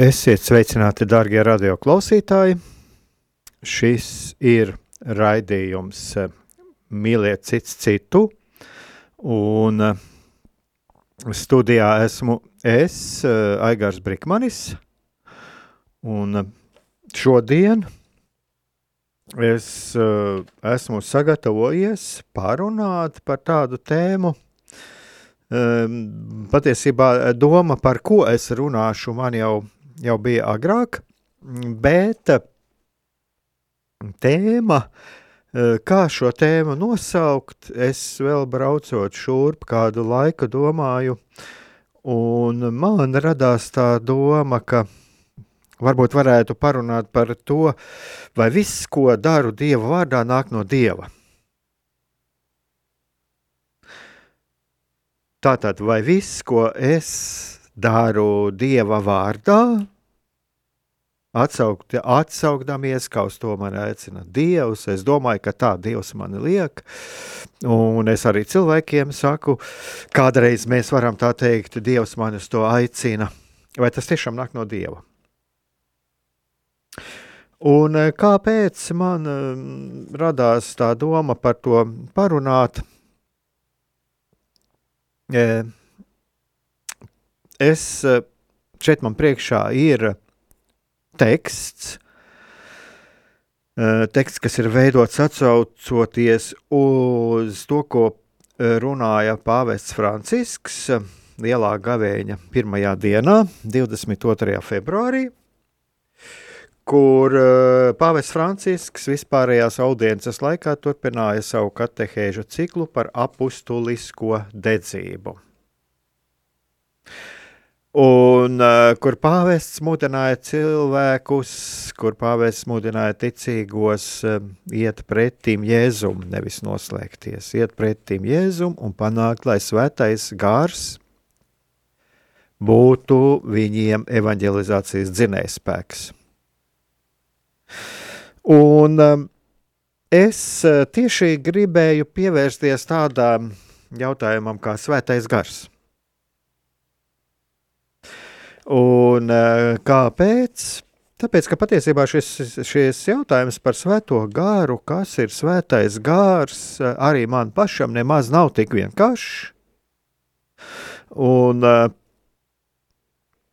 Esiet sveicināti, darbie radioklausītāji! Šis ir raidījums eh, Mīliet cits citu, un eh, studijā esmu es, eh, Aigars Brikmanis, un šodien es esmu sagatavojies parunāt par tādu tēmu, patiesībā doma, par ko es runāšu, man jau jau bija agrāk, bet eh, tēma, eh, kā šo tēmu nosaukt, es vēl braucot šurp kādu laiku domāju, un man radās tā doma, ka varbūt varētu parunāt par to, vai viss, ko daru Dieva vārdā, nāk no Dieva. Tātad, vai viss, ko es daru Dieva vārdā, Atsaukt, atsaukdamies, kā uz to man aicina Dievs. Es domāju, ka tā Dievs man liek. Un es arī cilvēkiem saku, kādreiz mēs varam tā teikt, Dievs man uz to aicina. Vai tas tiešām nāk no Dieva? Un eh, kāpēc man mm, radās tā doma par to parunāt? Eh, es eh, šeit man priekšā ir teksts, teksts, kas ir veidots atcaucoties uz to, ko runāja Pāvests Francisks Lielā gavēņa pirmajā dienā, 22. februārī, kur Pāvests Francisks vispārējās audiences laikā turpināja savu katehēžu ciklu par apustulisko dedzību un uh, kur pāvests mudināja cilvēkus, kur pāvests mudināja ticīgos uh, iet pretim Jēzum, nevis noslēgties, iet pretim Jēzum un panākt, lai svētais gārs būtu viņiem evanģelizācijas dzinējspēks. Un um, es tieši gribēju pievērsties tādām jautājumam kā svētais gars. Un eh, kāpēc? Tāpēc, ka patiesībā šis, šis jautājums par svēto gāru, kas ir svētais gārs, eh, arī man pašam nemaz nav tik vienkāršs. Un, eh,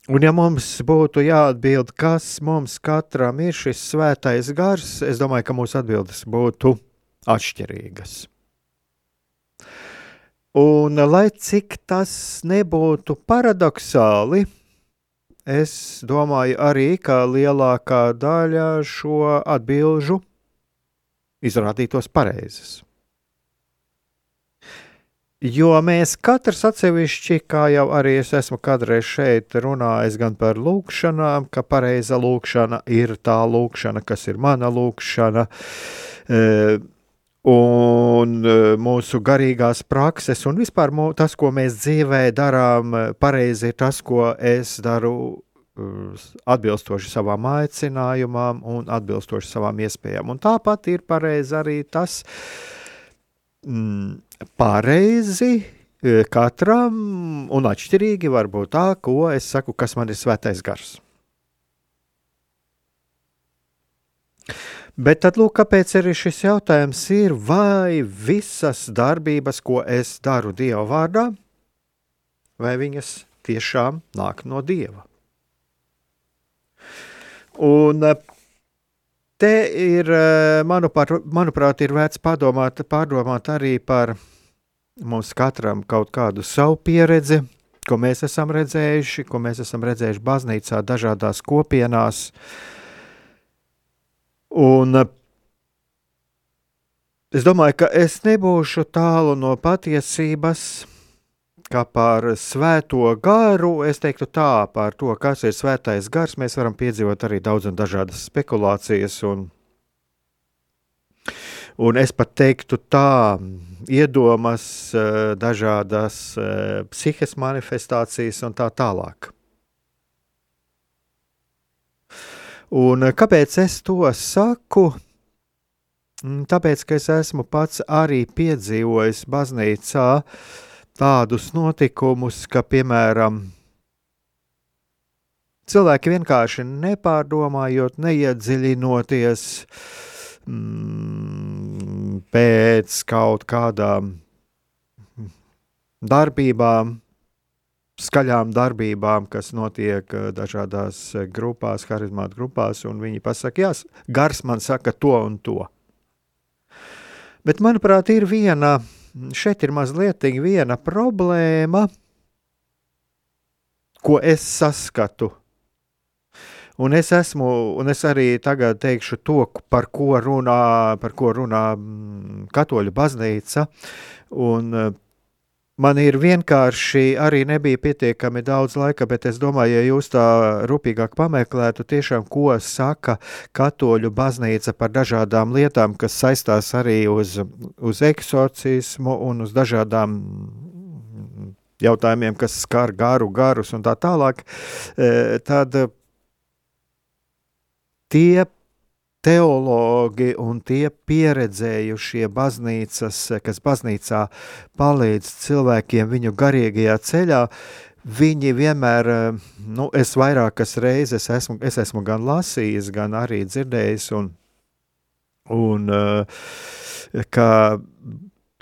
un ja mums būtu jāatbild, kas mums katram ir šis svētais gars, es domāju, ka mūsu atbildes būtu atšķirīgas. Un, lai cik tas nebūtu paradoxāli, es domāju arī, ka lielākā daļa šo atbilžu izrādītos pareizes. Jo mēs katrs atsevišķi, kā jau arī es esmu kādreiz šeit runājis, gan par lūkšanām, ka pareiza lūkšana ir tā lūkšana, kas ir mana lūkšana. E, un e, mūsu garīgās prakses, un vispār tas, ko mēs dzīvē darām, e, pareizi ir tas, ko es daru e, atbilstoši savām aicinājumam un atbilstoši savām iespējām. Un tāpat ir pareizi arī tas mm, pareizi katram un atšķirīgi var būt tā, ko es saku, kas man ir svētais gars. Bet tad, lūk, kāpēc arī šis jautājums ir, vai visas darbības, ko es daru Dieva vārdā, vai viņas tiešām nāk no Dieva? Un te ir, manuprāt, manuprāt ir vērts padomāt, pārdomāt arī par mums katram kaut kādu savu pieredzi, ko mēs esam redzējuši, ko mēs esam redzējuši baznīcā, dažādās kopienās. Un es domāju, ka es nebūšu tālu no patiesības, ka par svēto garu, es teiktu tā, par to, kas ir svētais gars, mēs varam piedzīvot arī daudz un dažādas spekulācijas un Un es pat teiktu tā, iedomas, eh, dažādas eh, psihes manifestācijas un tā tālāk. Un eh, kāpēc es to saku? Mm, tāpēc, ka es esmu pats arī piedzīvojis baznīcā tādus notikumus, ka, piemēram, cilvēki vienkārši nepārdomājot, neiedziļinoties, mm, pēc kaut kādām darbībām, skaļām darbībām, kas notiek eh, dažādās eh, grupās, harizmātu grupās, un viņi pasaka, jā, gars man saka to un to. Bet, manuprāt, ir viena, šeit ir mazliet viena problēma, ko es saskatu Un es esmu, un es arī tagad teikšu to, par ko runā, par ko runā mm, katoļu baznīca. Un, eh, Man ir vienkārši arī nebija pietiekami daudz laika, bet es domāju, ja jūs tā rūpīgāk pameklētu, tiešām ko saka katoļu baznīca par dažādām lietām, kas saistās arī uz, uz eksorcismu un uz dažādām jautājumiem, kas skar garu, garus un tā tālāk, eh, tad tie teologi un tie pieredzējušie baznīcas, kas baznīcā palīdz cilvēkiem viņu garīgajā ceļā, viņi vienmēr, nu, es vairākas reizes esmu, es esmu gan lasījis, gan arī dzirdējis, un, un ka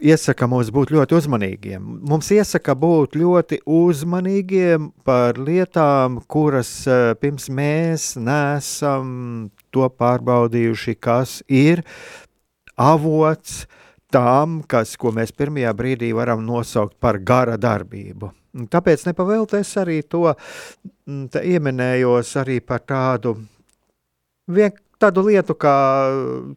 iesaka mums būt ļoti uzmanīgiem. Mums iesaka būt ļoti uzmanīgiem par lietām, kuras eh, pirms mēs nesam to pārbaudījuši, kas ir avots tām, kas, ko mēs pirmajā brīdī varam nosaukt par gara darbību. Tāpēc nepavēlties arī to mm, ieminējos arī par tādu vien, tādu lietu kā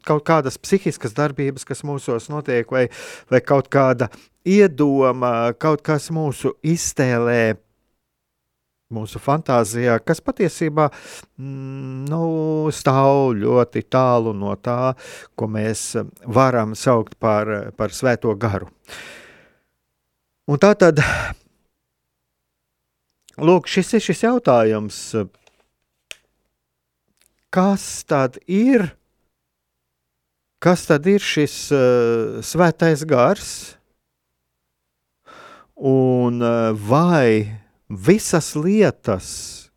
kaut kādas psihiskas darbības, kas mūsos notiek, vai, vai kaut kāda iedoma, kaut kas mūsu iztēlē, mūsu fantāzijā, kas patiesībā mm, nu, stāv ļoti tālu no tā, ko mēs varam saukt par, par svēto garu. Un tā tad, lūk, šis ir šis jautājums, kas tad ir, kas tad ir šis uh, svētais gars, un uh, vai visas lietas,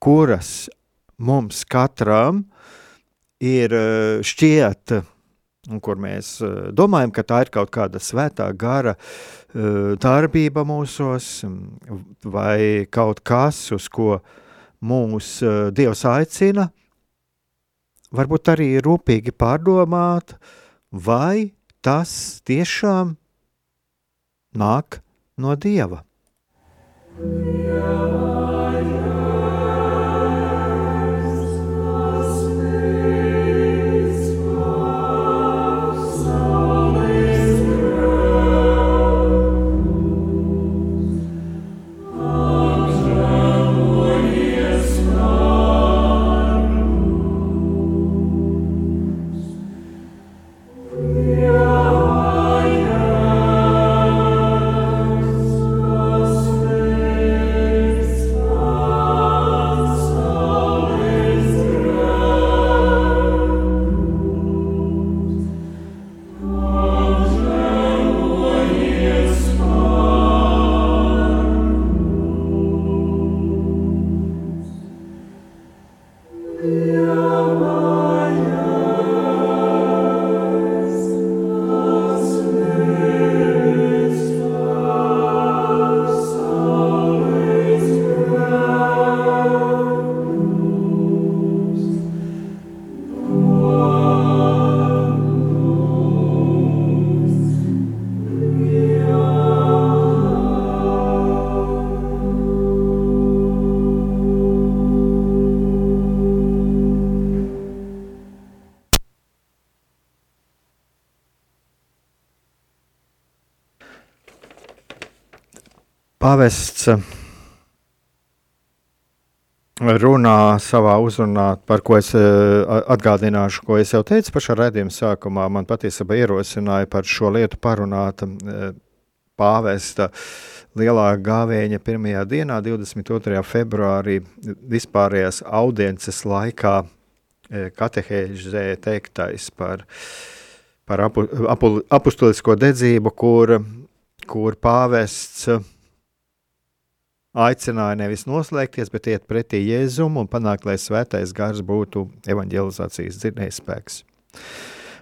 kuras mums katram ir uh, šķiet, un kur mēs uh, domājam, ka tā ir kaut kāda svētā gara uh, darbība mūsos, vai kaut kas, uz ko mūs Dievs aicina, varbūt arī rūpīgi pārdomāt, vai tas tiešām nāk no Dieva. Jā. Pavests runā savā uzrunā, par ko es atgādināšu, ko es jau teicu pašā redzējuma sākumā. Man patiesībā ierosināja par šo lietu parunāt pāvesta lielā gāvēņa pirmajā dienā, 22. februārī, vispārējās audiences laikā katehēžē teiktais par, par apu, apu, apustulisko dedzību, kur, kur pāvests aicināja nevis noslēgties, bet iet pretī Jēzum un panākt, lai svētais gars būtu evanģelizācijas dzirdējspēks.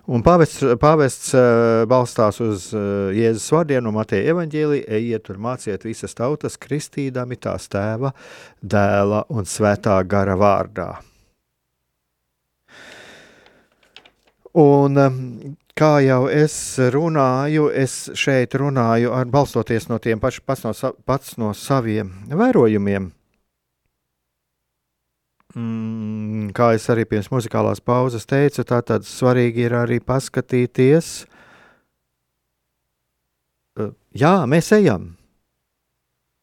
Un pāvests, pāvests uh, balstās uz uh, Jēzus vārdiem no Mateja evaņģēlija, ejiet un māciet visas tautas, kristīdami tās tēva, dēla un svētā gara vārdā. Un um, kā jau es runāju, es šeit runāju ar balstoties no tiem paši pats no, pats no saviem vērojumiem. Mm, kā es arī pirms muzikālās pauzes teicu, tā tad svarīgi ir arī paskatīties. Uh, jā, mēs ejam.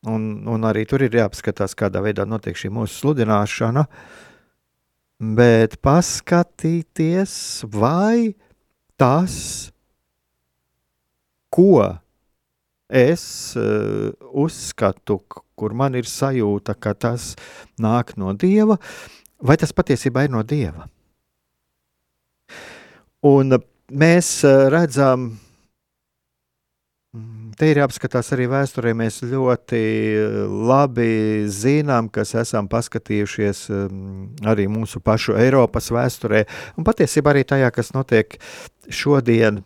Un, un arī tur ir jāpaskatās, kādā veidā notiek šī mūsu sludināšana. Bet paskatīties, vai tas, ko es uh, uzskatu, kur man ir sajūta, ka tas nāk no dieva, vai tas patiesībā ir no dieva. Un mēs uh, redzam, te ir jāapskatās arī vēsturē. Mēs ļoti labi zinām, kas esam paskatījušies um, arī mūsu pašu Eiropas vēsturē, un patiesībā arī tajā, kas notiek šodien,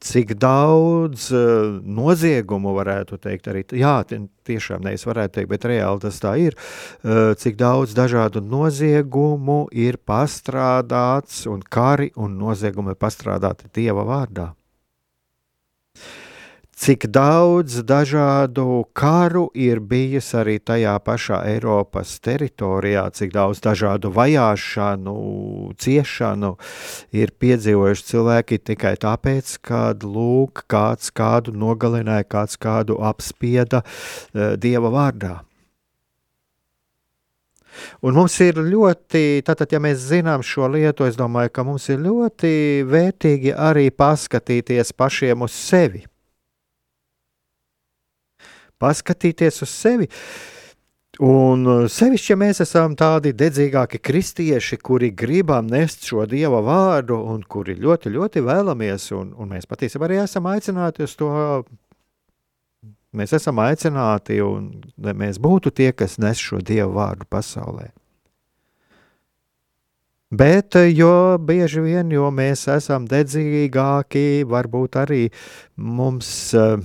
cik daudz uh, noziegumu varētu teikt, arī jā, tiešām nevis varētu teikt, bet reāli tas tā ir, uh, cik daudz dažādu noziegumu ir pastrādāts un kari un noziegumi pastrādāti Dieva vārdā cik daudz dažādu karu ir bijis arī tajā pašā Eiropas teritorijā, cik daudz dažādu vajāšanu, ciešanu ir piedzīvojuši cilvēki tikai tāpēc, ka lūk, kāds kādu nogalināja, kāds kādu apspieda uh, Dieva vārdā. Un mums ir ļoti, tātad, ja mēs zinām šo lietu, es domāju, ka mums ir ļoti vērtīgi arī paskatīties pašiem uz sevi paskatīties uz sevi. Un uh, sevišķi, ja mēs esam tādi dedzīgāki kristieši, kuri gribam nest šo dieva vārdu un kuri ļoti, ļoti vēlamies, un, un mēs patiesībā arī esam aicināti uz to. Mēs esam aicināti, un mēs būtu tie, kas nes šo dievu vārdu pasaulē. Bet, uh, jo bieži vien, jo mēs esam dedzīgāki, varbūt arī mums uh,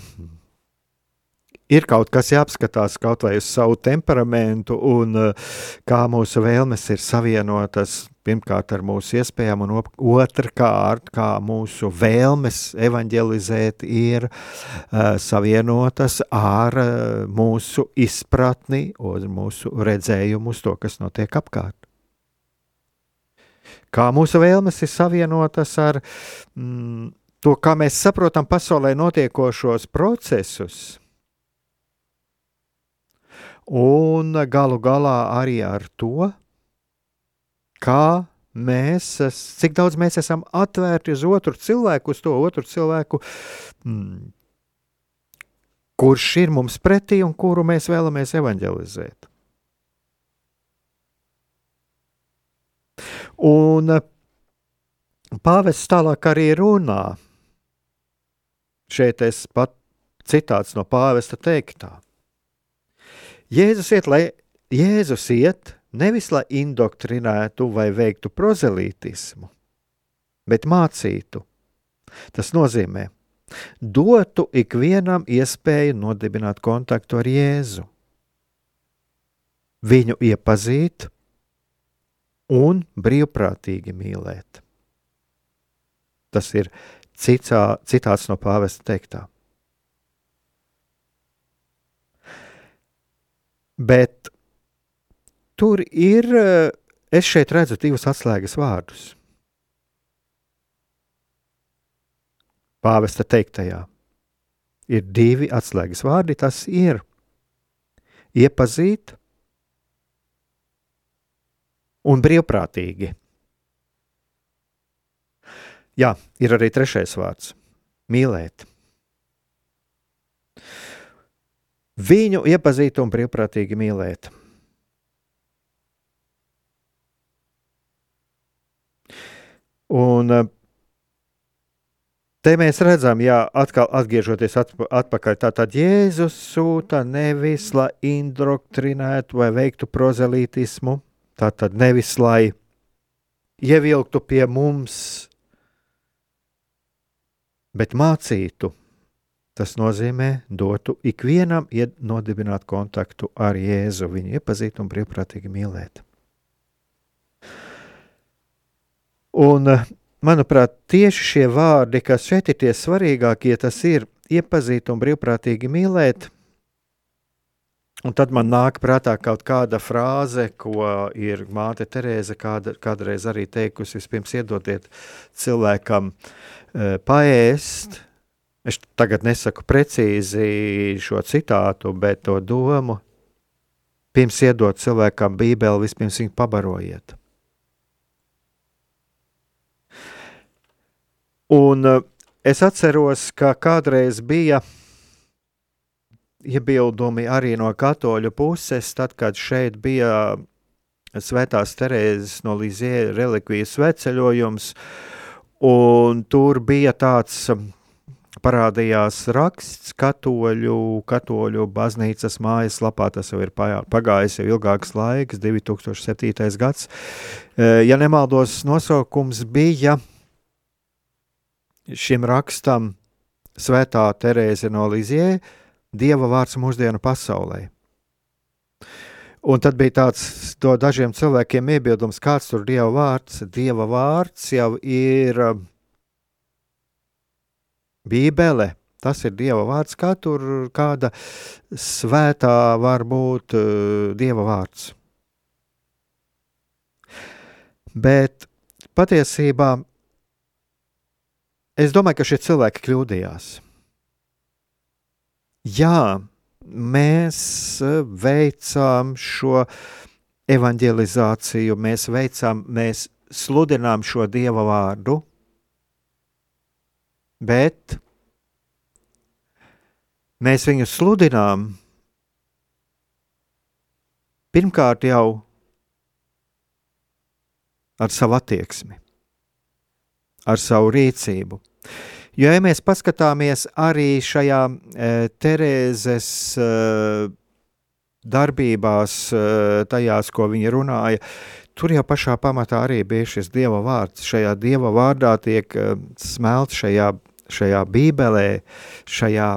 ir kaut kas jāapskatās kaut vai uz savu temperamentu un uh, kā mūsu vēlmes ir savienotas pirmkārt ar mūsu iespējām, un otrkārt, kā mūsu vēlmes evanģelizēt ir uh, savienotas ar uh, mūsu izpratni, un mūsu redzējumu uz to, kas notiek apkārt. Kā mūsu vēlmes ir savienotas ar mm, to, kā mēs saprotam pasaulē notiekošos procesus, un galu galā arī ar to, kā mēs, cik daudz mēs esam atvērti uz otru cilvēku, uz to otru cilvēku, mm, kurš ir mums pretī un kuru mēs vēlamies evanģelizēt. Un pāvests tālāk arī runā. Šeit es pat citāts no pāvesta teiktā. Jēzus iet, lai Jēzus iet nevis lai indoktrinētu vai veiktu prozelītismu, bet mācītu. Tas nozīmē, dotu ikvienam iespēju nodibināt kontaktu ar Jēzu, viņu iepazīt un brīvprātīgi mīlēt. Tas ir citā, citāts no pāvesta teiktā. Bet tur ir, eh, es šeit redzu divus atslēgas vārdus. Pāvesta teiktajā ir divi atslēgas vārdi. Tas ir iepazīt un brīvprātīgi. Jā, ir arī trešais vārds - mīlēt. Viņu iepazīt un brīvprātīgi mīlēt. Un eh, te mēs redzam, jā, atkal atgriežoties atpakaļ, tātad Jēzus sūta nevis, lai indoktrinētu vai veiktu prozelītismu, tātad nevis, lai ievilktu pie mums, bet mācītu. Tas nozīmē, dotu ikvienam nodibināt kontaktu ar Jēzu, viņu iepazīt un brīvprātīgi mīlēt. Un, eh, manuprāt, tieši šie vārdi, kas šeit ir tie svarīgākie, tas ir iepazīt un brīvprātīgi mīlēt. Un tad man nāk prātā kaut kāda frāze, ko ir māte Terēza kāda, kādreiz arī teikusi. Vispirms iedodiet cilvēkam e, paēst. Es tagad nesaku precīzi šo citātu, bet to domu. Pirms iedot cilvēkam bībeli, vispirms viņu pabarojiet. Un uh, es atceros, ka kādreiz bija iebildumi arī no katoļu puses, tad, kad šeit bija Svētās Terēzes no Līzija relikvijas sveceļojums, un tur bija tāds parādījās raksts katoļu, katoļu baznīcas mājaslapā, tas jau ir pagājis jau ilgāks laiks, 2007. gads. Ja nemaldos, nosaukums bija – šim rakstam Svētā Terēze no Lizjē, Dieva vārds mūsdienu pasaulē. Un tad bija tāds dažiem cilvēkiem iebildums, kāds tur Dieva vārds. Dieva vārds jau ir um, Bībele. Tas ir Dieva vārds, kā tur kāda svētā var būt uh, Dieva vārds. Bet patiesībā Es domāju, ka šie cilvēki kļūdījās. Jā, mēs eh, veicām šo evanģelizāciju, mēs veicām, mēs sludinām šo dieva vārdu, bet mēs viņu sludinām pirmkārt jau ar savu attieksmi ar savu rīcību. Jo, ja mēs paskatāmies arī šajā e, Terēzes e, darbībās, e, tajās, ko viņa runāja, tur jau pašā pamatā arī bija šis dieva vārds. Šajā dieva vārdā tiek e, smelts šajā, šajā bībelē, šajā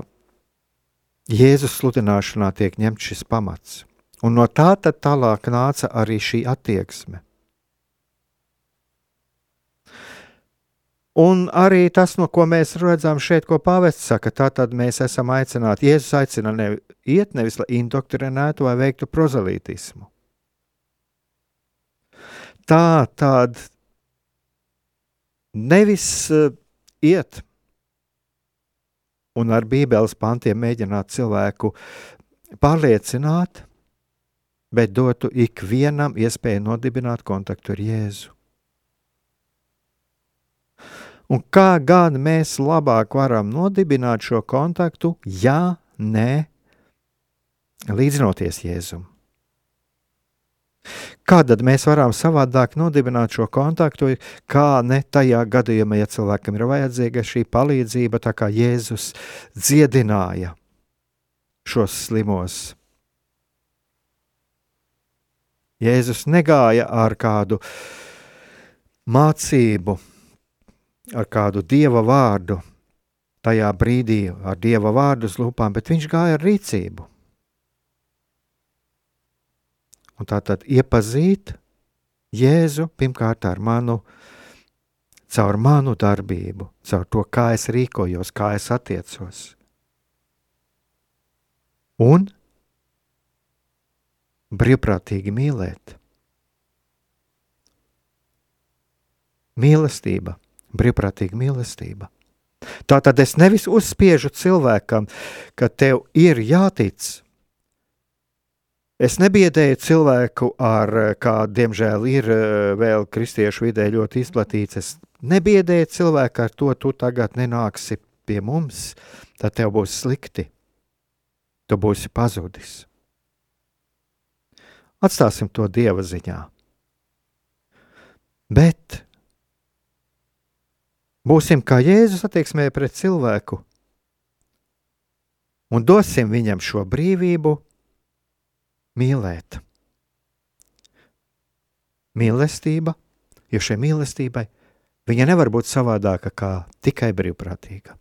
Jēzus sludināšanā tiek ņemts šis pamats. Un no tā tad tālāk nāca arī šī attieksme. Un arī tas, no ko mēs redzam šeit, ko pāvests saka, tā tad mēs esam aicināti. Jēzus aicina ne, iet nevis, lai indoktrinētu vai veiktu prozelītismu. Tā tad nevis uh, iet un ar bībeles pantiem mēģināt cilvēku pārliecināt, bet dotu ikvienam iespēju nodibināt kontaktu ar Jēzu. Un kā gan mēs labāk varam nodibināt šo kontaktu, ja ne līdzinoties Jēzum? Kā tad mēs varam savādāk nodibināt šo kontaktu, kā ne tajā gadījumā, ja cilvēkam ir vajadzīga šī palīdzība, tā kā Jēzus dziedināja šos slimos? Jēzus negāja ar kādu mācību, ar kādu dieva vārdu, tajā brīdī ar dieva vārdu uz lūpām, bet viņš gāja ar rīcību. Un tā tad iepazīt Jēzu pirmkārt ar manu, caur manu darbību, caur to, kā es rīkojos, kā es attiecos. Un brīvprātīgi mīlēt. Mīlestība brīvprātīga mīlestība. Tā tad es nevis uzspiežu cilvēkam, ka tev ir jātic, Es nebiedēju cilvēku ar, kā diemžēl ir vēl kristiešu vidē ļoti izplatīts, es nebiedēju cilvēku ar to, tu tagad nenāksi pie mums, tad tev būs slikti. Tu būsi pazudis. Atstāsim to dieva ziņā. Bet būsim kā Jēzus attieksmē pret cilvēku un dosim viņam šo brīvību mīlēt. Mīlestība, jo šai mīlestībai viņa nevar būt savādāka kā tikai brīvprātīga.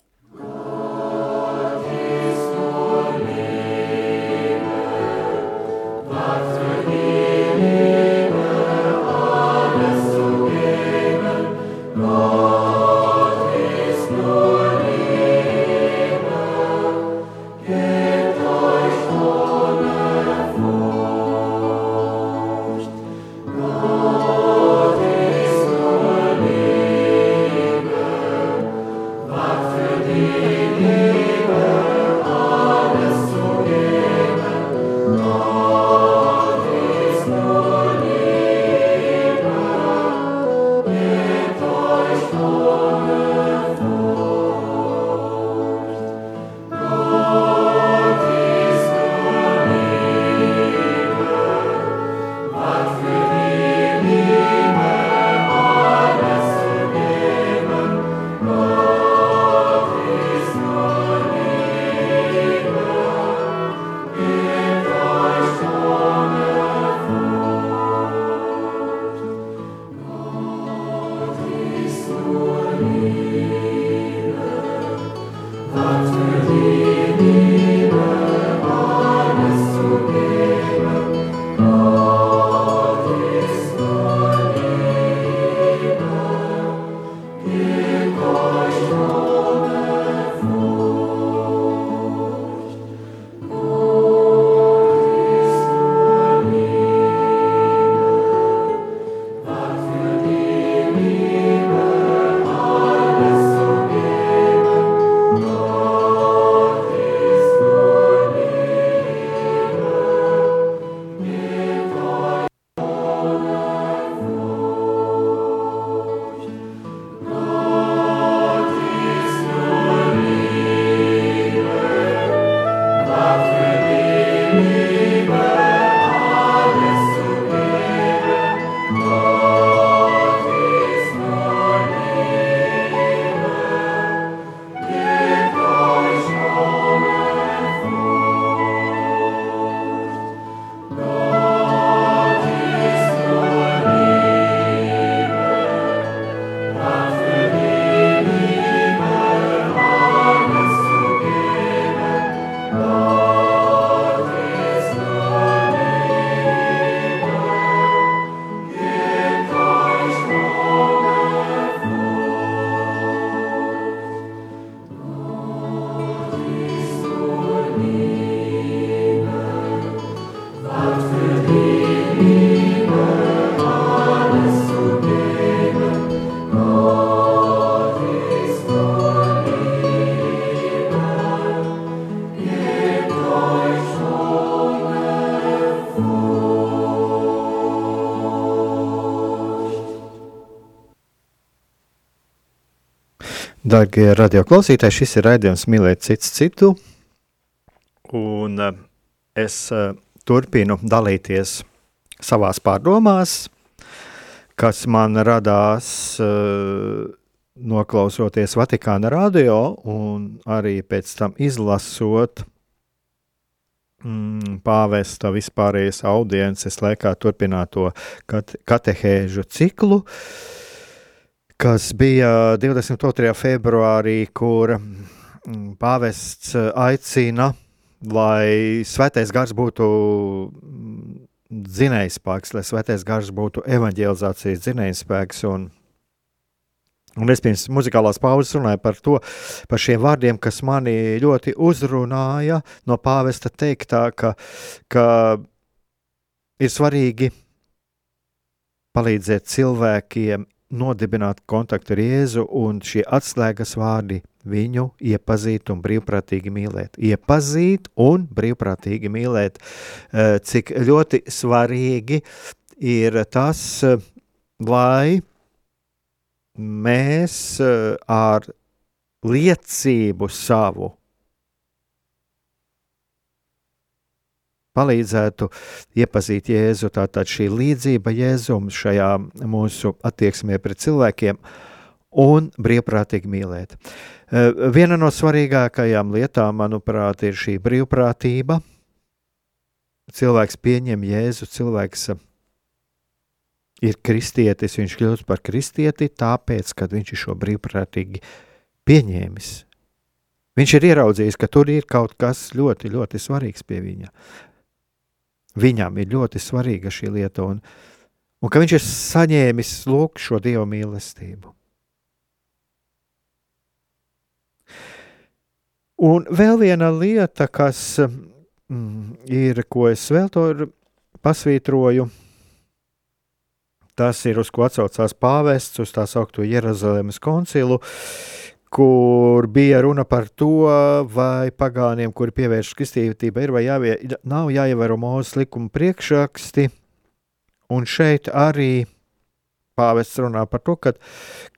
Darbie radioklausītāji, šis ir raidījums Mīlēt cits citu. Un eh, es eh, turpinu dalīties savās pārdomās, kas man radās eh, noklausoties Vatikāna radio un arī pēc tam izlasot mm, pāvesta vispārējais audiences laikā turpināto kate katehēžu ciklu. Uh, kas bija 22. februārī, kur mm, pāvests aicina, lai svētais gars būtu mm, dzinējspēks, lai svētais gars būtu evanģelizācijas dzinējspēks. Un, un es pirms muzikālās pauzes runāju par to, par šiem vārdiem, kas mani ļoti uzrunāja no pāvesta teiktā, ka, ka ir svarīgi palīdzēt cilvēkiem nodibināt kontaktu ar Jēzu, un šie atslēgas vārdi viņu iepazīt un brīvprātīgi mīlēt. Iepazīt un brīvprātīgi mīlēt. Eh, cik ļoti svarīgi ir tas, eh, lai mēs eh, ar liecību savu palīdzētu iepazīt Jēzu. Tātad šī līdzība Jēzum šajā mūsu attieksmē pret cilvēkiem un brīvprātīgi mīlēt. Eh, viena no svarīgākajām lietām, manuprāt, ir šī brīvprātība. Cilvēks pieņem Jēzu, cilvēks eh, ir kristietis, viņš kļūst par kristieti tāpēc, ka viņš ir šo brīvprātīgi pieņēmis. Viņš ir ieraudzījis, ka tur ir kaut kas ļoti, ļoti svarīgs pie viņa. Viņam ir ļoti svarīga šī lieta, un, un ka viņš ir saņēmis lūk, šo dievu mīlestību. Un vēl viena lieta, kas mm, ir, ko es vēl to pasvītroju, tas ir uz ko atsaucās pāvests, uz tā saucamo Jeruzalemes koncilu. Kur bija runa par to, vai pagāniem, kuri pievēršas kristībai, ir vai jāvie, nav jāievēro mūsu likuma priekšraksti. Un šeit arī pāvests runā par to, ka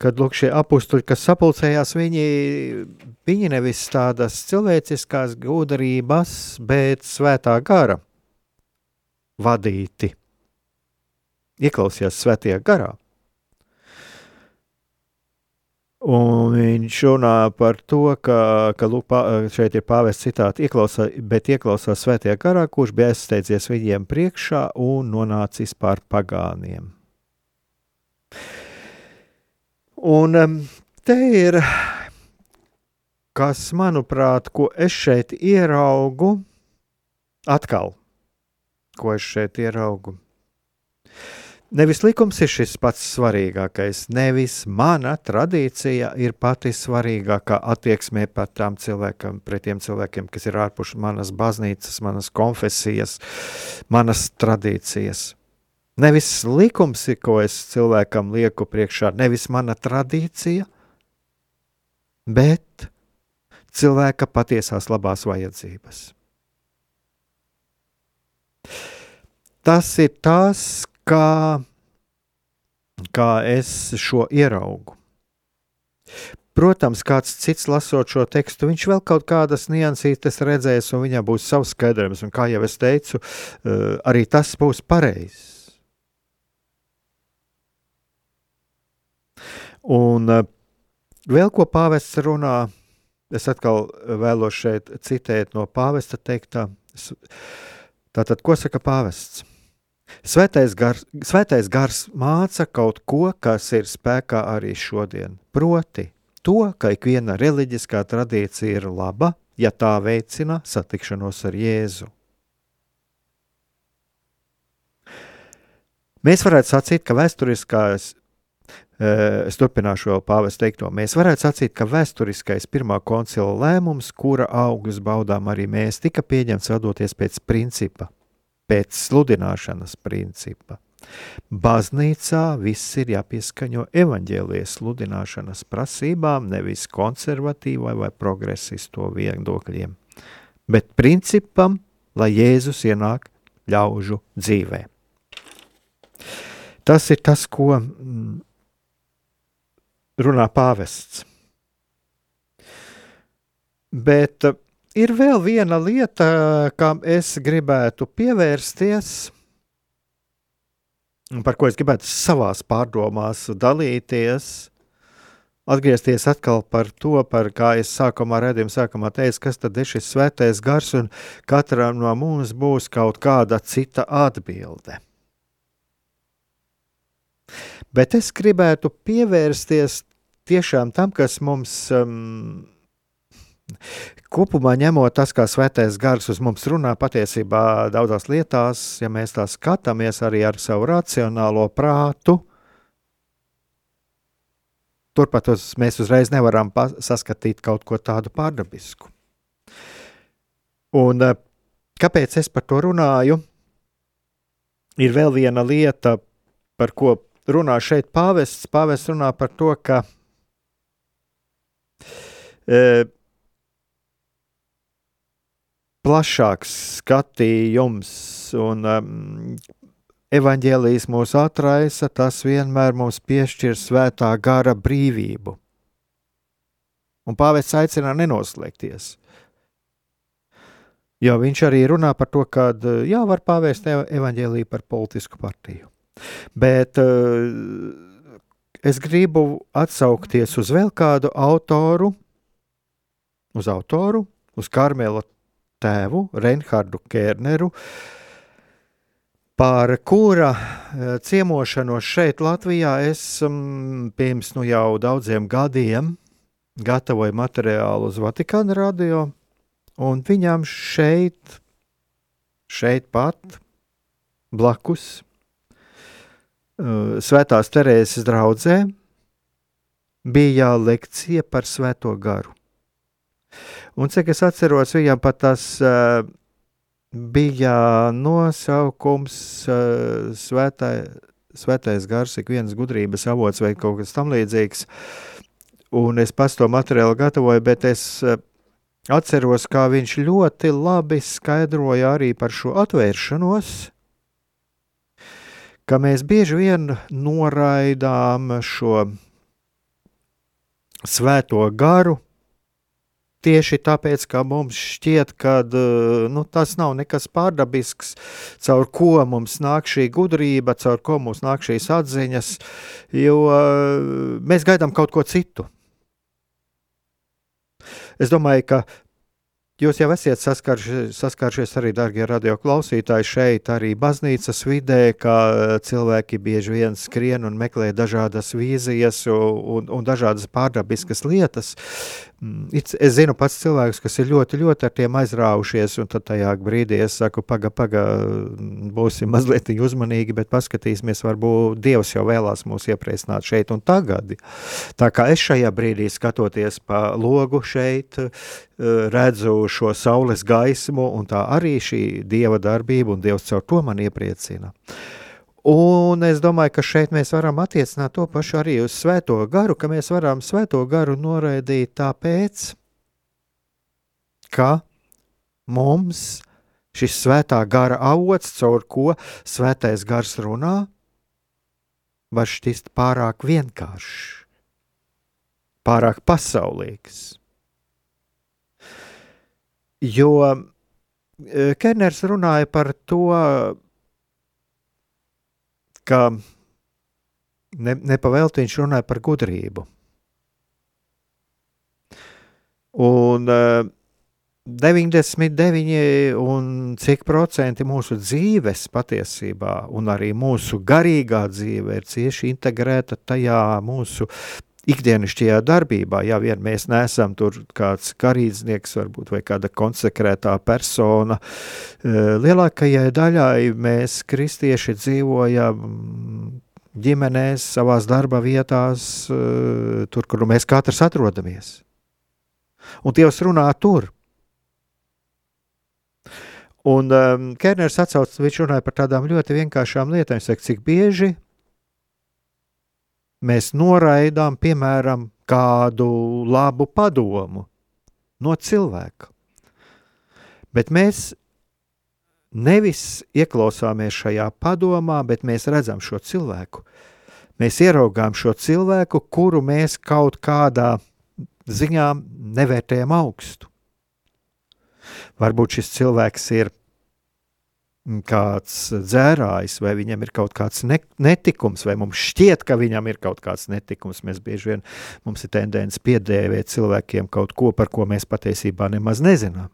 kad, lūk, šie apstuļi, kas sapulcējās, viņi, viņi nevis tādas cilvēciskās gudrības, bet svētā gara vadīti. Ieklausījās svētajā garā. Un viņš runā par to, ka, ka lūk, šeit ir pāvests citāti, ieklausā, bet ieklausās svētajā garā, kurš bija aizsteidzies viņiem priekšā un nonācis pār pagāniem. Un te ir, kas manuprāt, ko es šeit ieraugu, atkal, ko es šeit ieraugu. Nevis likums ir šis pats svarīgākais, nevis mana tradīcija ir pati svarīgākā attieksmē pret tām cilvēkiem, pret tiem cilvēkiem, kas ir ārpus manas baznīcas, manas konfesijas, manas tradīcijas. Nevis likums ir, ko es cilvēkam lieku priekšā, nevis mana tradīcija, bet cilvēka patiesās labās vajadzības. Tas ir tas, kā, kā es šo ieraugu. Protams, kāds cits lasot šo tekstu, viņš vēl kaut kādas niansītes redzēs, un viņam būs savs skaidrojums. Un, kā jau es teicu, eh, arī tas būs pareizs. Un eh, vēl ko pāvests runā, es atkal vēlos šeit citēt no pāvesta teiktā. Tātad, ko saka pāvests? Svētais gars, svētais gars māca kaut ko, kas ir spēkā arī šodien. Proti, to, ka ikviena reliģiskā tradīcija ir laba, ja tā veicina satikšanos ar Jēzu. Mēs varētu sacīt, ka vēsturiskās, eh, es turpināšu vēl pāvest teikto, mēs varētu sacīt, ka vēsturiskais pirmā koncila lēmums, kura augļus baudām arī mēs, tika pieņemts vadoties pēc principa – pēc sludināšanas principa. Baznīcā viss ir jāpieskaņo evaņģēlijas sludināšanas prasībām, nevis konservatīvai vai progresisto viedokļiem, bet principam, lai Jēzus ienāk ļaužu dzīvē. Tas ir tas, ko mm, runā pāvests. Bet ir vēl viena lieta, kam es gribētu pievērsties, par ko es gribētu savās pārdomās dalīties. Atgriezties atkal par to, par kā es sākumā redzēju, sākumā teicu, kas tad ir šis svētais gars, un katram no mums būs kaut kāda cita atbilde. Bet es gribētu pievērsties tiešām tam, kas mums um, Kopumā ņemot tas, kā svētais gars uz mums runā, patiesībā daudzās lietās, ja mēs tā skatāmies arī ar savu racionālo prātu, turpat uz, mēs uzreiz nevaram saskatīt kaut ko tādu pārdabisku. Un eh, kāpēc es par to runāju? Ir vēl viena lieta, par ko runā šeit pāvests. Pāvests runā par to, ka e, plašāks skatījums un um, evaņģēlijas mūs atraisa, tas vienmēr mums piešķir svētā gara brīvību. Un pāvests aicina nenoslēgties. Jo viņš arī runā par to, ka jā, var pāvēst evaņģēlīju par politisku partiju. Bet uh, es gribu atsaukties uz vēl kādu autoru, uz autoru, uz Karmela tēvu, Reinhardu Kērneru, par kura eh, ciemošanos šeit, Latvijā, es um, pirms nu jau daudziem gadiem gatavoju materiālu uz Vatikāna radio, un viņam šeit, šeit pat, blakus, uh, Svētās Terēzes draudzē, bija lekcija par Svēto garu. Un cik es atceros, viņam pat tas uh, bija nosaukums uh, svētā, Svētais gars, ik viens gudrības avots vai kaut kas tam līdzīgs. Un es pats to materiālu gatavoju, bet es uh, atceros, kā viņš ļoti labi skaidroja arī par šo atvēršanos, ka mēs bieži vien noraidām šo svēto garu, Tieši tāpēc, ka mums šķiet, ka eh, nu, tas nav nekas pārdabisks, caur ko mums nāk šī gudrība, caur ko mums nāk šīs atziņas, jo eh, mēs gaidām kaut ko citu. Es domāju, ka Jūs jau esat saskaršies, saskaršies arī, darbie radioklausītāji, šeit, arī baznīcas vidē, kā cilvēki bieži vien skrien un meklē dažādas vīzijas un, un dažādas pārdabiskas lietas. Mm, es zinu pats cilvēks, kas ir ļoti, ļoti ar tiem aizrāvušies, un tad tajā brīdī es saku, paga, paga, būsim mazliet uzmanīgi, bet paskatīsimies, varbūt Dievs jau vēlās mūs iepriecināt šeit un tagad. Tā kā es šajā brīdī skatoties pa logu šeit, redzu šo saules gaismu, un tā arī šī dieva darbība, un Dievs caur to man iepriecina. Un es domāju, ka šeit mēs varam attiecināt to pašu arī uz svēto garu, ka mēs varam svēto garu noraidīt tāpēc, ka mums šis svētā gara avots, caur ko svētais gars runā, var šķist pārāk vienkāršs, pārāk pasaulīgs. Jo e, Kerners runāja par to, ka ne, nepavēlti viņš runāja par gudrību. Un uh, e, 99 un cik procenti mūsu dzīves patiesībā, un arī mūsu garīgā dzīve ir cieši integrēta tajā mūsu ikdienišķajā darbībā, ja vien mēs neesam tur kāds garīdznieks, varbūt vai kāda konsekrētā persona, eh, lielākajai daļai mēs kristieši dzīvojam ģimenēs, savās darba vietās, eh, tur, kur mēs katrs atrodamies. Un Dievs runā tur. Un um, Kerners atsauc, viņš runāja par tādām ļoti vienkāršām lietām. Viņš saka, cik bieži mēs noraidām, piemēram, kādu labu padomu no cilvēka. Bet mēs nevis ieklausāmies šajā padomā, bet mēs redzam šo cilvēku. Mēs ieraugām šo cilvēku, kuru mēs kaut kādā ziņā nevērtējam augstu. Varbūt šis cilvēks ir kāds dzērājs, vai viņam ir kaut kāds ne, netikums, vai mums šķiet, ka viņam ir kaut kāds netikums. Mēs bieži vien mums ir tendence piedēvēt cilvēkiem kaut ko, par ko mēs patiesībā nemaz nezinām.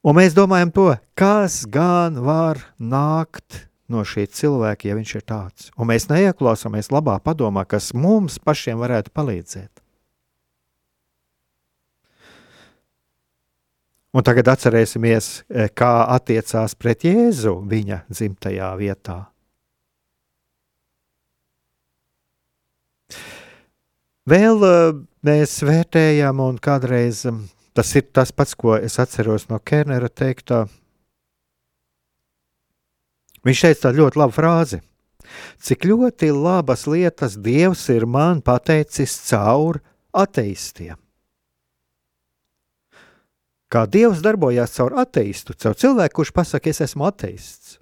Un mēs domājam to, kas gan var nākt no šī cilvēka, ja viņš ir tāds. Un mēs neieklausāmies labā padomā, kas mums pašiem varētu palīdzēt. Un tagad atcerēsimies, eh, kā attiecās pret Jēzu viņa dzimtajā vietā. Vēl eh, mēs vērtējam, un kādreiz mm, tas ir tas pats, ko es atceros no Kernera teiktā. Viņš teica tādu ļoti labu frāzi. Cik ļoti labas lietas Dievs ir man pateicis caur ateistiem. Kā Dievs darbojās caur ateistu, caur cilvēku, kurš pasakā, es esmu ateists.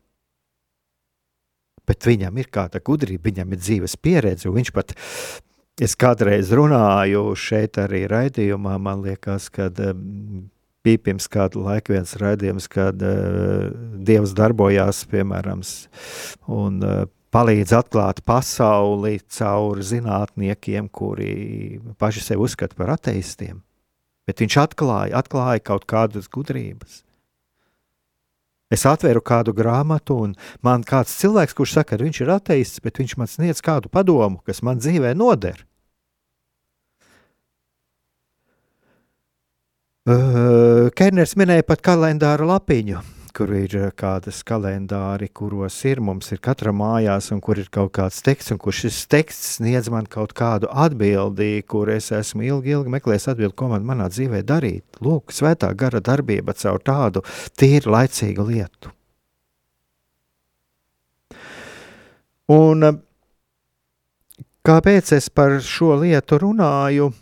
Bet viņam ir kāda gudrība, viņam ir dzīves pieredze, un viņš pat, es kādreiz runāju šeit arī raidījumā, man liekas, kad bija pirms kādu laiku viens raidījums, kad uh, Dievs darbojās, piemēram, un uh, palīdz atklāt pasauli caur zinātniekiem, kuri paši sevi uzskata par ateistiem bet viņš atklāja, atklāja kaut kādas gudrības. Es atveru kādu grāmatu, un man kāds cilvēks, kurš saka, ka viņš ir ateists, bet viņš man sniedz kādu padomu, kas man dzīvē noder. Uh, Kerners minēja pat kalendāra lapiņu kur ir kādas kalendāri, kuros ir mums ir katra mājās, un kur ir kaut kāds teksts, un kur šis teksts sniedz man kaut kādu atbildi, kur es esmu ilgi, ilgi meklējis atbildi, ko man manā dzīvē darīt. Lūk, svētā gara darbība caur tādu tīri laicīgu lietu. Un kāpēc es par šo lietu runāju?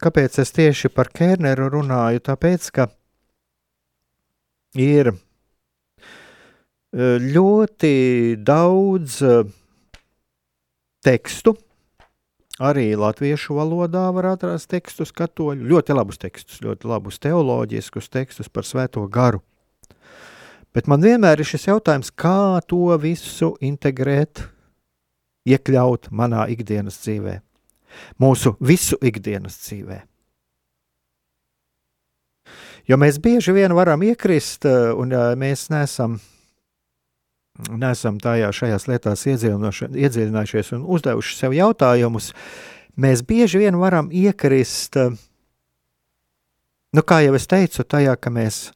Kāpēc es tieši par Kērneru runāju? Tāpēc, ka ir ļoti daudz tekstu. Arī latviešu valodā var atrast tekstus katoļu, ļoti labus tekstus, ļoti labus teoloģiskus tekstus par svēto garu. Bet man vienmēr ir šis jautājums, kā to visu integrēt, iekļaut manā ikdienas dzīvē, mūsu visu ikdienas dzīvē. Jo mēs bieži vien varam iekrist, un mēs neesam neesam tajā šajās lietās iedziļinājušies un uzdevuši sev jautājumus, mēs bieži vien varam iekrist, nu, kā jau es teicu, tajā, ka mēs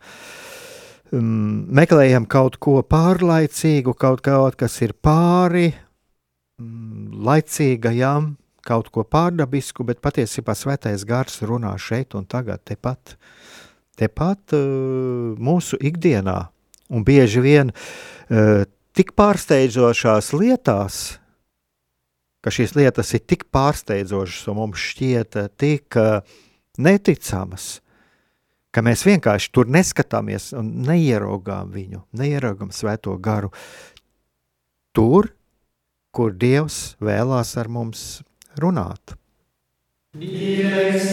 um, meklējam kaut ko pārlaicīgu, kaut kaut kas ir pāri um, laicīgajam, kaut ko pārdabisku, bet patiesībā svētais gars runā šeit un tagad, tepat, tepat uh, mūsu ikdienā. Un bieži vien uh, tik pārsteidzošās lietās, ka šīs lietas ir tik pārsteidzošas un mums šķiet tik uh, neticamas, ka mēs vienkārši tur neskatāmies un neieraugām viņu, neieraugām svēto garu. Tur, kur Dievs vēlās ar mums runāt. Dievs,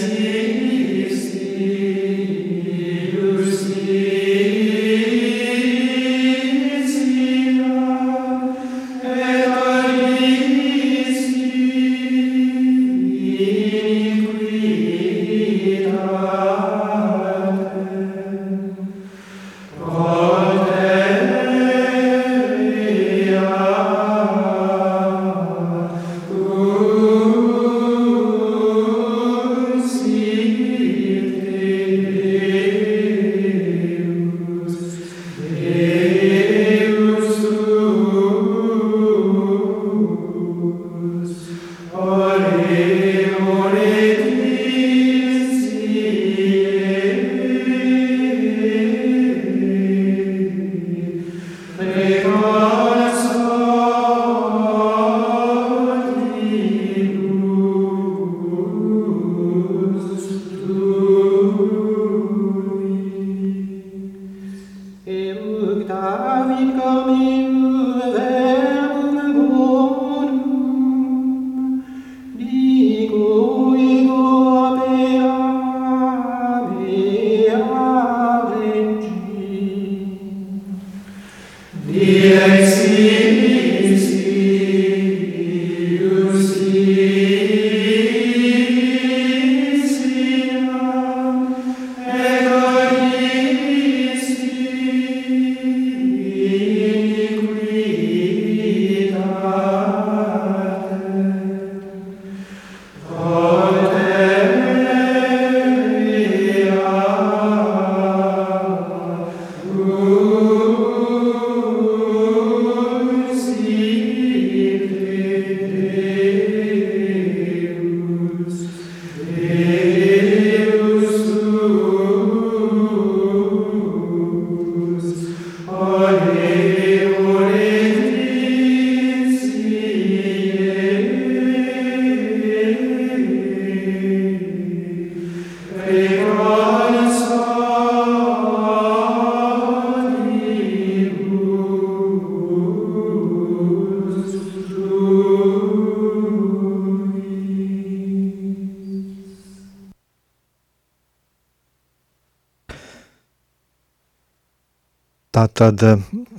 Tā tad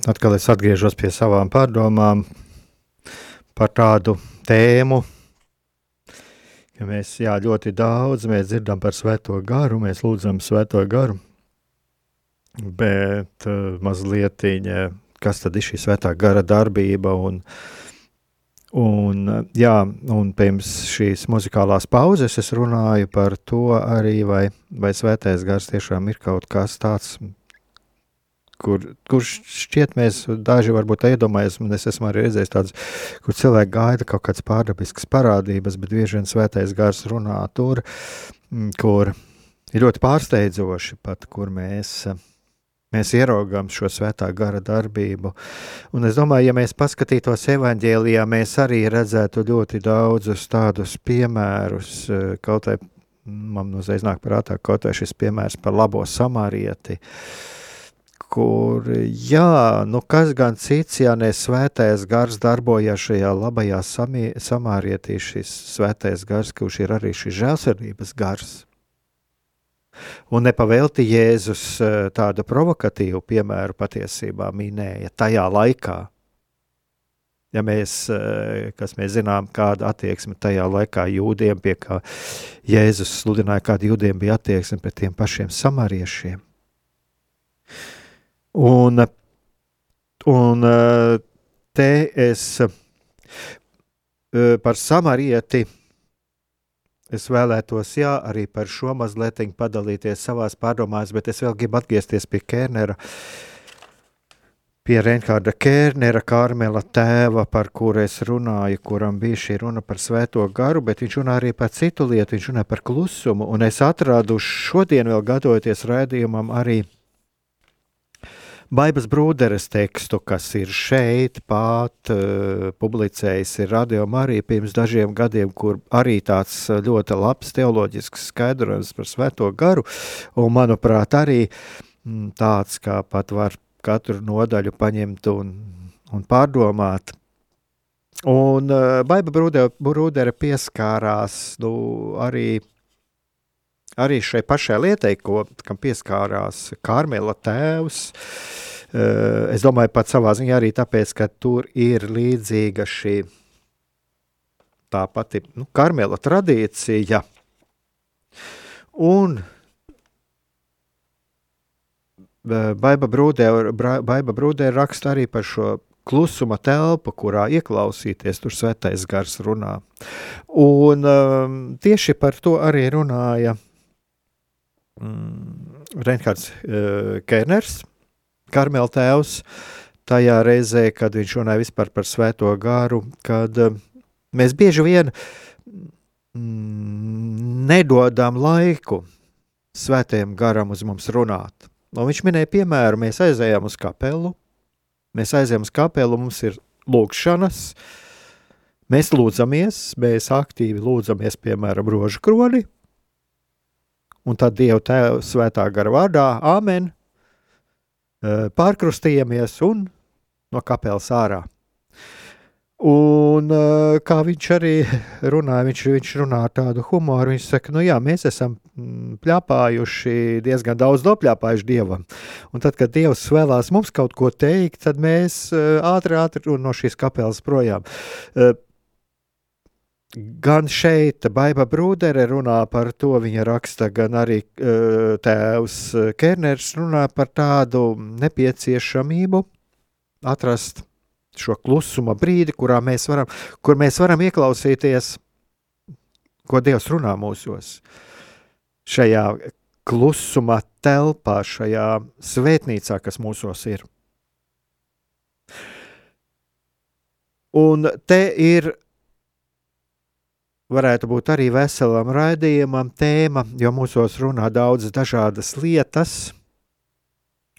atkal es atgriežos pie savām pārdomām par tādu tēmu, ka mēs jā, ļoti daudz mēs dzirdam par svēto garu, mēs lūdzam svēto garu, bet uh, mazliet, kas tad ir šī svētā gara darbība un, un, jā, un pirms šīs muzikālās pauzes es runāju par to arī, vai, vai svētais gars tiešām ir kaut kas tāds, kur, kur šķiet, mēs daži varbūt iedomājamies, un es esmu arī redzējis tādas, kur cilvēki gaida kaut kādas pārdabiskas parādības, bet bieži vien svētais gars runā tur, mm, kur ir ļoti pārsteidzoši pat, kur mēs. Mēs ieraugām šo svētā gara darbību. Un es domāju, ja mēs paskatītos evanģēlijā, mēs arī redzētu ļoti daudzus tādus piemērus. Kaut vai man uzreiz nāk prātā kaut vai šis piemērs par labo samarieti. Uh, kur, jā, nu kas gan cits, ja ne svētais gars darbojas šajā labajā samie, samārietī, šis svētais gars, kurš ir arī šis žēlsirdības gars. Un nepavēlti Jēzus eh, tādu provokatīvu piemēru patiesībā minēja tajā laikā. Ja mēs, eh, kas mēs zinām, kāda attieksme tajā laikā jūdiem, pie kā Jēzus sludināja, kāda jūdiem bija attieksme pret tiem pašiem samariešiem. Un, un te es par samarieti es vēlētos, jā, arī par šo mazliet padalīties savās pārdomās, bet es vēl gribu atgriezties pie Kērnera. Pie Reinkārda Kērnera, Kārmela tēva, par kuru es runāju, kuram bija šī runa par svēto garu, bet viņš runā arī par citu lietu, viņš runā par klusumu. Un es atradu šodien, vēl gatavoties raidījumam, arī Baibas Brūderes tekstu, kas ir šeit pat uh, publicējis, ir Radio Marija pirms dažiem gadiem, kur arī tāds eh, ļoti labs teoloģisks skaidrojums par svēto garu, un manuprāt arī m, mm, tāds, kā pat var katru nodaļu paņemt un, un pārdomāt. Un uh, Baiba Brūdere pieskārās nu, arī arī šai pašai lietai, ko, kam pieskārās Kārmela tēvs. Eh, es domāju, pat savā ziņā arī tāpēc, ka tur ir līdzīga šī tā pati nu, karmela tradīcija. Un eh, Baiba Brūdē, Baiba Brūdē raksta arī par šo klusuma telpu, kurā ieklausīties, tur svētais gars runā. Un um, tieši par to arī runāja mm, Reinhards uh, Kerners, Karmela tēvs, tajā reizē, kad viņš runāja vispār par svēto gāru, kad uh, mēs bieži vien mm, nedodam laiku svētajam garam uz mums runāt. Un viņš minēja piemēru, mēs aizējām uz kapelu, mēs aizējām uz kapelu, mums ir lūkšanas, mēs lūdzamies, mēs aktīvi lūdzamies, piemēram, rožu kroni, un tad Dieva Tēva svētā gara vārdā, Āmen, pārkrustījamies un no kapelas ārā. Un kā viņš arī runāja, viņš, viņš runā ar tādu humoru. Viņš saka, nu jā, mēs esam mm, pļāpājuši, diezgan daudz dopļāpājuši dievam. Un tad, kad dievs vēlās mums kaut ko teikt, tad mēs ātri, ātri no šīs kapelas projām. Gan šeit Baiba Brūdere runā par to, viņa raksta, gan arī tēvs Kerners runā par tādu nepieciešamību atrast šo klusuma brīdi, kurā mēs varam, kur mēs varam ieklausīties, ko Dievs runā mūsos. Šajā klusuma telpā, šajā svētnīcā, kas mūsos ir. Un te ir varētu būt arī veselam raidījumam tēma, jo mūsos runā daudz dažādas lietas.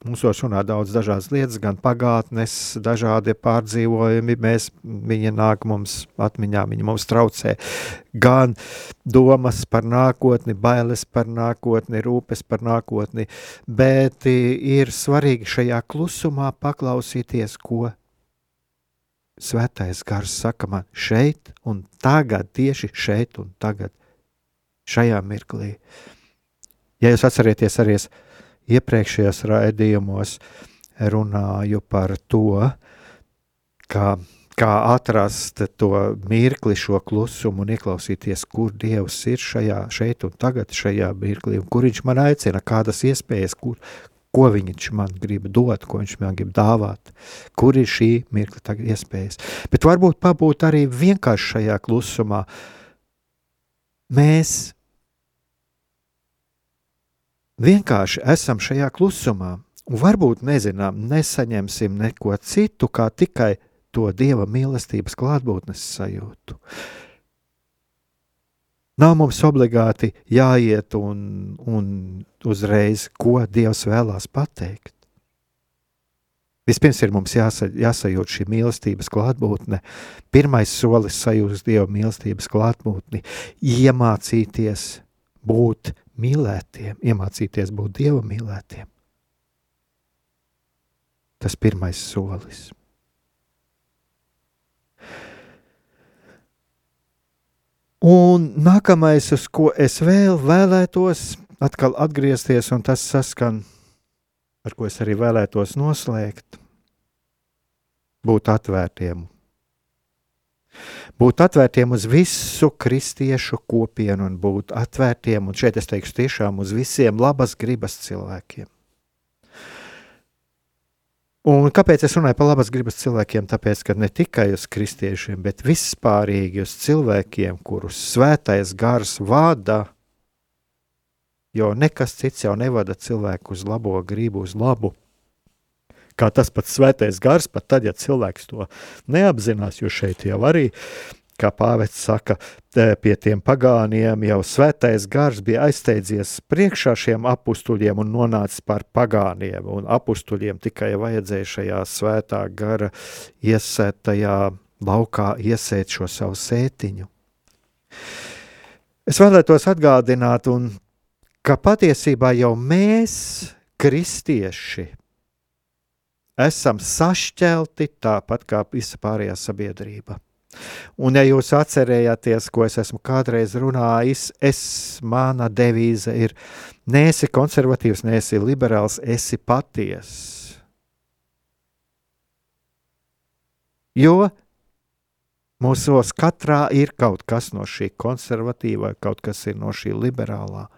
Mūsos runā daudz dažādas lietas, gan pagātnes, dažādi pārdzīvojumi. Mēs, viņa nāk mums atmiņā, viņa mums traucē. Gan domas par nākotni, bailes par nākotni, rūpes par nākotni. Bet ir svarīgi šajā klusumā paklausīties, ko Svētais gars saka man šeit un tagad, tieši šeit un tagad, šajā mirklī. Ja jūs atcerieties arī iepriekšējos raidījumos, runāju par to, kā, kā atrast to mirkli, šo klusumu un ieklausīties, kur Dievs ir šajā, šeit un tagad, šajā mirklī, un kur Viņš man aicina, kādas iespējas, kur, ko Viņš man grib dot, ko Viņš man grib dāvāt, kur ir šī mirkli tagad iespējas. Bet varbūt pabūt arī vienkārši šajā klusumā. Mēs vienkārši esam šajā klusumā, un varbūt nezinām, nesaņemsim neko citu, kā tikai to dieva mīlestības klātbūtnes sajūtu. Nav mums obligāti jāiet un, un uzreiz, ko Dievs vēlās pateikt. Vispirms ir mums jāsa, jāsajūt šī mīlestības klātbūtne. Pirmais solis sajust Dieva mīlestības klātbūtni, iemācīties būt mīlētiem, iemācīties būt Dieva mīlētiem. Tas pirmais solis. Un nākamais, uz ko es vēl vēlētos atkal atgriezties, un tas saskan, ar ko es arī vēlētos noslēgt, būt atvērtiem. Būt atvērtiem uz visu kristiešu kopienu un būt atvērtiem, un šeit es teikšu tiešām uz visiem labas gribas cilvēkiem. Un kāpēc es runāju par labas gribas cilvēkiem? Tāpēc, ka ne tikai uz kristiešiem, bet vispārīgi uz cilvēkiem, kurus svētais gars vada, jo nekas cits jau nevada cilvēku uz labo gribu, uz labu. Kā tas pats svētais gars, pat tad, ja cilvēks to neapzinās, jo šeit jau arī kā pāvests saka, pie tiem pagāniem jau svētais gars bija aizsteidzies priekšā šiem apstuļiem un nonācis par pagāniem. Un apstuļiem tikai vajadzēja šajā svētā gara iesētajā laukā iesēt šo savu sētiņu. Es vēlētos atgādināt, un, ka patiesībā jau mēs, kristieši, esam sašķelti tāpat kā visa pārējā sabiedrība. Un, ja jūs atcerējāties, ko es esmu kādreiz runājis, es, mana devīze ir: neesi konservatīvs, neesi liberāls, esi patiess. Jo mūsos katrā ir kaut kas no šī konservatīvā, kaut kas ir no šī liberālā.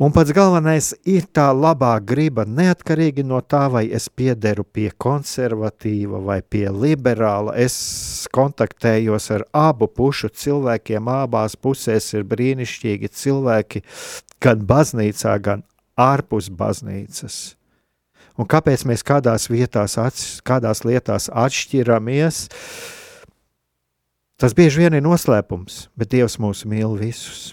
Un pats galvenais ir tā labā griba, neatkarīgi no tā, vai es piederu pie konservatīva vai pie liberāla. Es kontaktējos ar abu pušu cilvēkiem, abās pusēs ir brīnišķīgi cilvēki, gan baznīcā, gan ārpus baznīcas. Un kāpēc mēs kādās, vietās, kādās lietās atšķiramies? Tas bieži vien ir noslēpums, bet Dievs mūs mīl visus.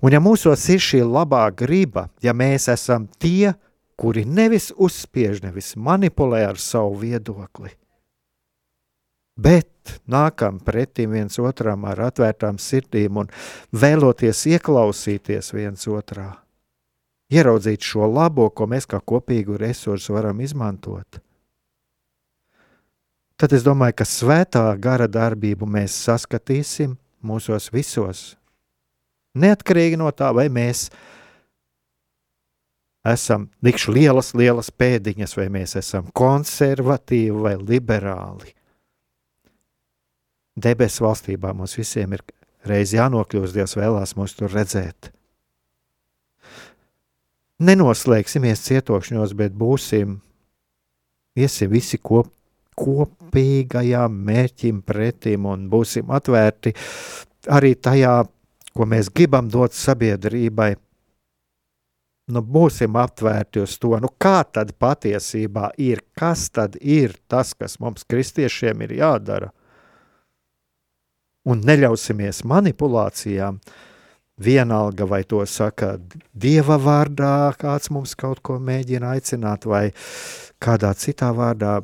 Un ja mūsos ir šī labā griba, ja mēs esam tie, kuri nevis uzspiež, nevis manipulē ar savu viedokli, bet nākam pretim viens otram ar atvērtām sirdīm un vēloties ieklausīties viens otrā, ieraudzīt šo labo, ko mēs kā kopīgu resursu varam izmantot. Tad es domāju, ka svētā gara darbību mēs saskatīsim mūsos visos Neatkarīgi no tā, vai mēs esam nikšu lielas, lielas pēdiņas, vai mēs esam konservatīvi vai liberāli. Debesu valstībā mums visiem ir reiz jānokļūst, Dievs vēlās mūs tur redzēt. Nenoslēgsimies cietokšņos, bet būsim, iesim visi kop, kopīgajām mērķim pretim un būsim atvērti arī tajā ko mēs gribam dot sabiedrībai, nu, būsim aptvērti uz to, nu, kā tad patiesībā ir, kas tad ir tas, kas mums, kristiešiem, ir jādara. Un neļausimies manipulācijām. Vienalga, vai to saka dieva vārdā, kāds mums kaut ko mēģina aicināt, vai kādā citā vārdā,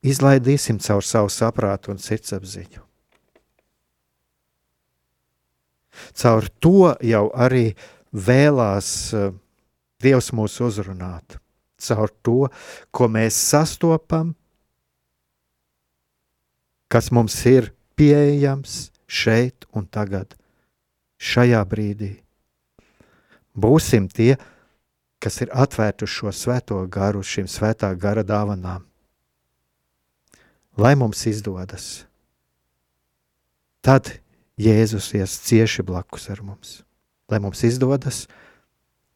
izlaidīsim caur savu saprātu un sirdsapziņu. Caur to jau arī vēlās uh, Dievs mūs uzrunāt. Caur to, ko mēs sastopam, kas mums ir pieejams šeit un tagad, šajā brīdī. Būsim tie, kas ir atvērti šo svēto garu, šīm svētā gara dāvanām. Lai mums izdodas, tad Jēzus ies cieši blakus ar mums. Lai mums izdodas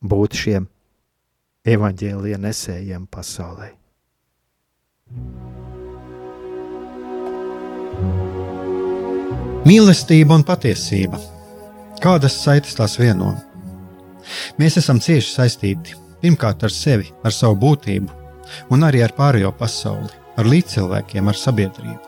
būt šiem evaņģēlīja nesējiem pasaulē. Mīlestība un patiesība. Kādas saites tās vieno? Mēs esam cieši saistīti pirmkārt ar sevi, ar savu būtību, un arī ar pārējo pasauli, ar līdzcilvēkiem, ar sabiedrību.